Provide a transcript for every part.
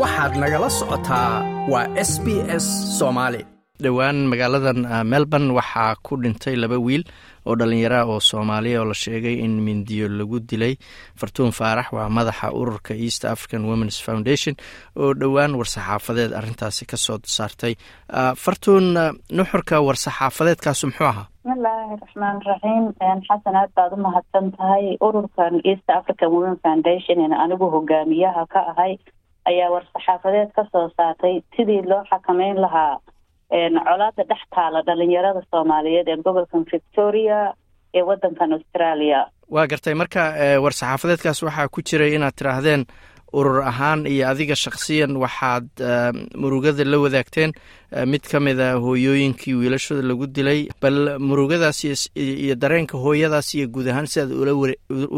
waxaad nagala socotaa waa s b s soomaali dhowaan magaaladan melbourne waxaa ku dhintay laba wiil oo dhallinyara oo soomaaliya oo la sheegay in mindiyo lagu dilay. Fartuun faarax waa madaxa ururka east african womens foundation oo dhowaan war-saxaafadeed arintaasi ka soo saartay. Fartuun nuxurka war-saxaafadeedkaasu muxuu ahaa? Bismillaahi raxmaan raxiim xasan aad baad u mahadsan tahay ururkan east african women foundation in anigu hogaamiyaha ka ahay ayaa war-saxaafadeed ka soo saartay sidii loo xakameyn lahaa colaada dhex taala dhalinyarada soomaaliyeed ee gobolkan victoria ee wadankan australia. Waa gartay marka war-saxaafadeedkaas waxaa ku jiray inaad tiraahdeen urur ahaan iyo adiga shakhsiyan waxaad murugada la wadaagteen. Mid ka mid a hooyooyinkii wiilashooda lagu dilay bal murugadaas iyo dareenka hooyadaas iyo guud ahaan si aad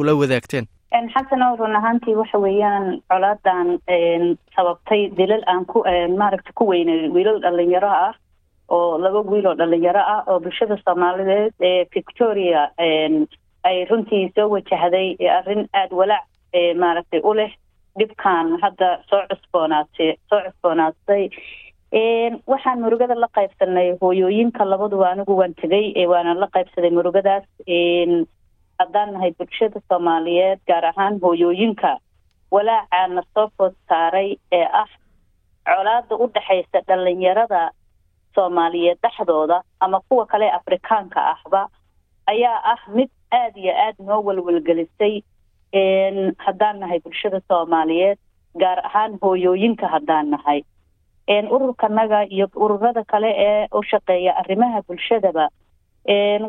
ula wadaagteen xasano run ahaantii waxa weeyaan colaadan sababtay dilal aan ku maaragta ku weynay wiilal dhalinyaro ah oo laba wiil oo dhalinyaro ah oo bulshada soomaaliyeed ee victoria ay runtii soo wajahday arrin aada walaac maaragtay u leh dhibkan hadda soo cusboonaatay soo cusboonaatay waxaan murugada la qaybsanay hooyooyinka labaduba anigu waan tegay waana la qaybsaday murugadaas haddaan nahay bulshada soomaaliyeed gaar ahaan hooyooyinka. Walaacaana soo food saaray ee ah colaada u dhexaysa dhalinyarada soomaaliyeed dhexdooda ama kuwa kale afrikaanka ahba ayaa ah mid aada iyo aada noo welwelgelisay haddaan nahay bulshada soomaaliyeed gaar ahaan hooyooyinka haddaan nahay. Ururkanaga iyo ururada kale ee u shaqeeya arrimaha bulshadaba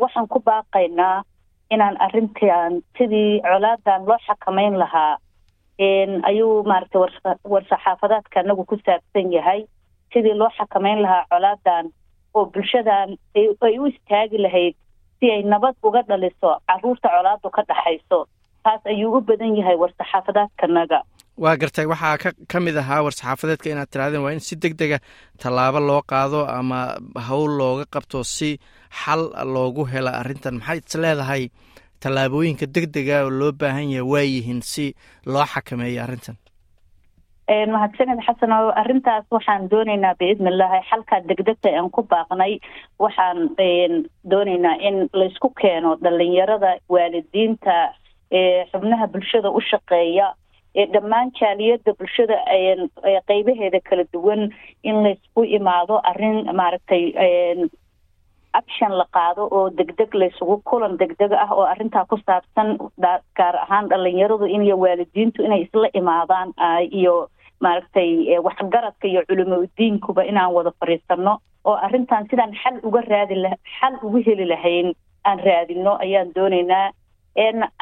waxaan ku baaqaynaa inaan arrintan sidii colaadan loo xakameyn lahaa ayuu maaragtay war-saxaafadeedka anagu ku saabsan yahay. Sidii loo xakameyn lahaa colaadan oo bulshadan ay u istaagi lahayd si ay nabad uga dhaliso carruurta colaadu ka dhaxayso. Taas ayuu u badan yahay war-saxaafadeedkanaga waa gartay waxaa ka mid ahaa war-saxaafadeedka inaad tirahdeen waa in si deg dega tallaabo loo qaado ama howl looga qabto si xal loogu hela arrintan. Maxaad is leedahay tallaabooyinka deg dega oo loo baahan yahay waayihiin si loo xakameeyo arrintan? Mahadsaned xasan oo arrintaas waxaan dooneynaa biidni illaahi xalkaa degdegta aan ku baaqnay waxaan dooneynaa in laysku keeno dhalinyarada waalidiinta xubnaha bulshada u shaqeeya dhammaan jaaliyada bulshada qeybaheeda kala duwan in laysku imaado arrin maaragtay action la qaado oo degdeg laysugu kulan degdeg ah oo arrintaa ku saabsan gaar ahaan dhalinyaradu iyo waalidiintu inay isla imaadaan iyo maaragtay waxgaradka iyo culimo udiinkuba inaan wada fadhiisano oo arrintan sidaan xal uga raadi xal ugu heli lahayn aan raadino ayaan dooneynaa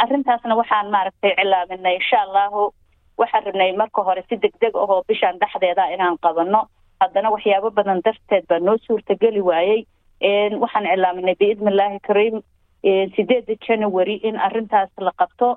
arrintaasna waxaan maaragtay cilaaminay insha allahu waxaan rabnay marka hore si degdeg ahoo bishaan dhexdeeda inaan qabano. Haddana waxyaabo badan darteed baa noo suurtageli waayey. Waxaan cilaaminay biidni illaahi kariim sideeda january in arrintaas la qabto.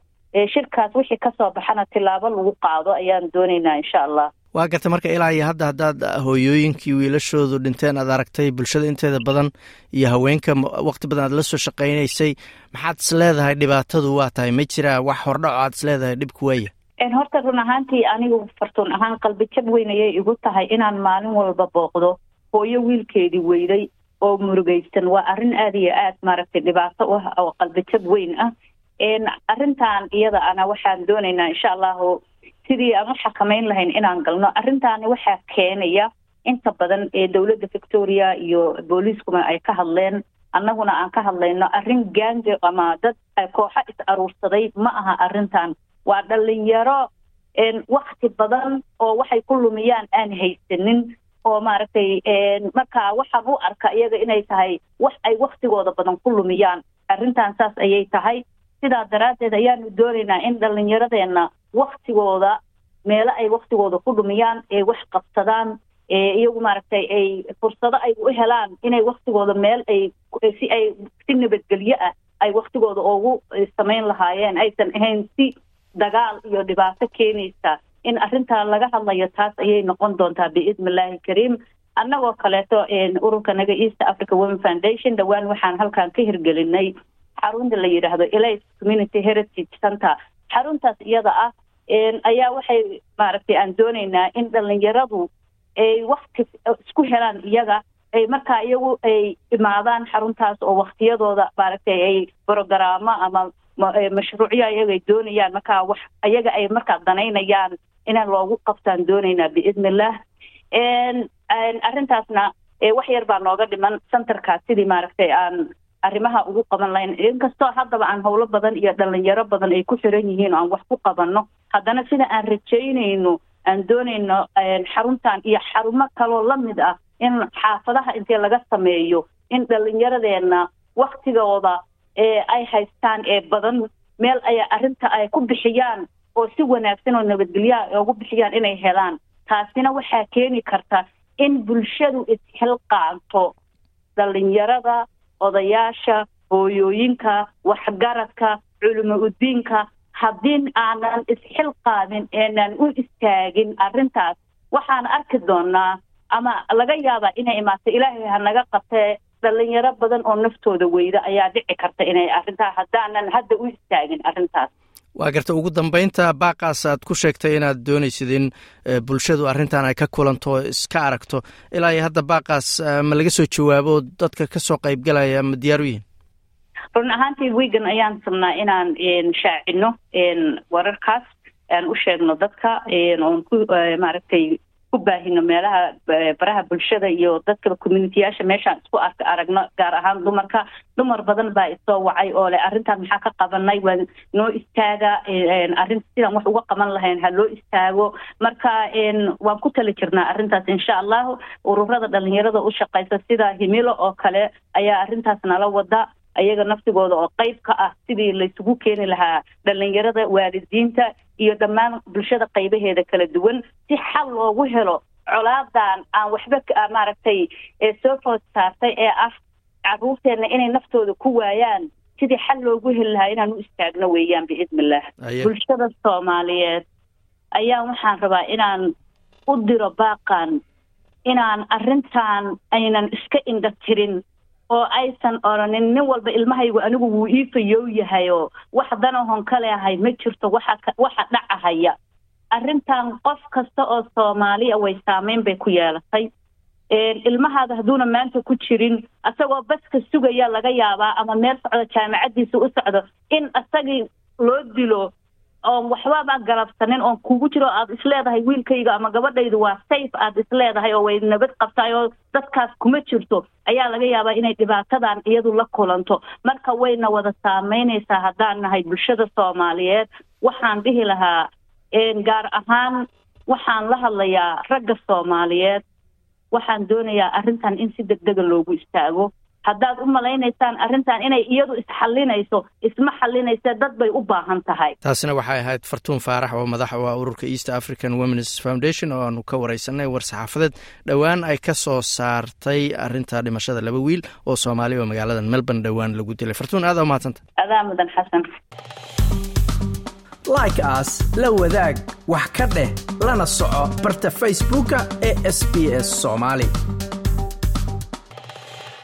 Shirkaas wixii ka soo baxana tilaabo lagu qaado ayaan dooneynaa insha allah waa garta marka ilaa iyo hadda haddaad hooyooyinkii wiilashoodu dhinteen aad aragtay bulshada inteeda badan iyo haweenka waqti badan aad la soo shaqaynaysay maxaad is leedahay dhibaatadu waa tahay? Ma jiraa wax hordhaco aad is leedahay dhibku waaya horta run ahaantii anigu fartuun ahaan qalbi jab weyn ayay igu tahay inaan maalin walba booqdo. Hooyo wiilkeedii weyday oo murugaysan waa arrin aada iyo aad maaragtay dhibaato ah oo qalbi jab weyn ah. Arrintan iyada ana waxaan dooneynaa insha allahu sidii aan u xakameyn lahayn inaan galno. Arrintaani waxaa keenaya inta badan ee dowladda victoria iyo booliiskuma ay ka hadleen. Annaguna aan ka hadlayno arrin gaange ama dad kooxo is aruursaday ma aha arrintan waa dhalinyaro wakti badan oo waxay ku lumiyaan aan haysanin oo maaragtay marka waxaan u arka iyaga inay tahay wax ay waktigooda badan ku lumiyaan. Arrintan saas ayay tahay. Sidaa daraaddeed ayaanu doonaynaa in dhallinyaradeenna waktigooda meelo ay waktigooda ku dhumiyaan ee wax qabsadaan iyagu maaragtay ay fursado ay u helaan inay waktigooda meel ay si ay si nabadgelyo ah ay waktigooda ugu samayn lahaayeen aysan ahayn si dagaal iyo dhibaato keenaysa. In arrintaa laga hadlayo taas ayay noqon doontaa biidni illaahi kariim. Annagoo kaleeto ururkanaga east africa women foundation dhowaan waxaan halkan ka hirgelinay. Xarunta la yidhaahdo elis community heritage center. Xaruntaas iyada ah ayaa waxay maaragtay aan doonaynaa in dhalinyaradu ay wakti isku helaan iyaga ay markaa iyagu ay imaadaan xaruntaas oo waktiyadooda maaragtay ay brogaraamo ama mashruucyo ayaga ay doonayaan. Markaa wax ayaga ay markaa danaynayaan inaan loogu qabtaan doonaynaa biidni illah arrintaasna wax yar baa nooga dhiman centerkaas sidii maaragtay aan arrimaha ugu qaban lahayn. Inkastoo haddaba aan howlo badan iyo dhalinyaro badan ay ku xiran yihiin oo aan wax ku qabanno haddana sida aan rajaynayno aan doonayno xaruntan iyo xarumo kaloo la mid ah in xaafadaha intee laga sameeyo in dhalinyaradeenna waktigooda ee ay haystaan ee badan meel ay arrinta ay ku bixiyaan oo si wanaagsan oo nabadgelyaha ay ugu bixiyaan inay helaan. Taasina waxaa keeni karta in bulshadu isxilqaanto dhalinyarada odayaasha hooyooyinka waxgaradka culimo udiinka haddii aanan isxilqaamin eenan u istaagin arrintaas waxaan arki doonaa ama laga yaabaa inay imaato ilaahay ha naga qabtee dhalinyaro badan oo naftooda weyda ayaa dhici karta inay arrintaa haddaanan hadda u istaagin arrintaas. Waa garta ugu dambeynta baaqaas aad ku sheegtay inaad doonaysid in bulshadu arrintan ay ka kulanto iska aragto. Ilaa iyo hadda baaqaas ma laga soo jawaabo dadka ka soo qaybgalaya ma diyaar u yihiin run ahaantii wigan ayaan sabnaa inaan shaacino wararkaas aan u sheegno dadka oon ku maaragtay ku baahino meelaha baraha bulshada iyo dadka communitiyaasha meeshaan isku ark aragno gaar ahaan dumarka. Dumar badan baa isoo wacay oo leh arrintan maxaa ka qabanay waa noo istaaga arrin sidaan wax uga qaban lahayn ha loo istaago. Marka waan ku tali jirnaa arrintaas insha allahu. Ururada dhalinyarada u shaqaysa sida himilo oo kale ayaa arrintaas nala wada ayaga naftigooda oo qayb ka ah sidii laysugu keeni lahaa dhalinyarada waalidiinta iyo dhammaan bulshada qaybaheeda kala duwan si xal loogu helo colaadan aan waxba maaragtay soo food saartay ee ah caruurteenna inay naftooda ku waayaan. Sidii xal loogu heli lahaa inaan u istaagno weeyaan biidni illah bulshada soomaaliyeed ayaa waxaan rabaa inaan u diro baaqan inaan arrintan aynan iska indha tirin oo aysan oranin nin walba ilmahaygu anigu wuu ii fayow yahay oo wax danahon ka leahay ma jirto waxa waxa dhacahaya. Arrintan qof kasta oo soomaaliya way saameyn bay ku yeelatay. Ilmahaada hadduuna maanta ku jirin asagoo baska sugaya laga yaabaa ama meel socdo jaamacaddiisa u socdo in asagii loo dilo oon waxbaba galabsanin oon kugu jiro aad isleedahay wiilkayga ama gabadhaydu waa safe aad isleedahay oo way nabad qabtaay oo dadkaas kuma jirto. Ayaa laga yaabaa inay dhibaatadan iyadu la kulanto. Marka wayna wada saameynaysaa haddaan nahay bulshada soomaaliyeed waxaan dhihi lahaa gaar ahaan waxaan la hadlayaa ragga soomaaliyeed. Waxaan doonayaa arrintan in si deg dega loogu istaago haddaad u malaynaysaan arrintan inay iyadu isxallinayso isma xallinayse dad bay u baahan tahay. Taasina waxay ahayd fartuun faarax oo madax u ah ururka east african womens foundation oo aanu ka wareysanay war saxaafadeed. Dhowaan ay ka soo saartay arrinta dhimashada laba wiil oo soomaaliya oo magaalada melbourne dhowaan lagu dilay. Fartuun aada umahadsanta adaa mudan xasan like aas la wadaag wax ka dheh lana soco barta facebooka ee s b s soomaali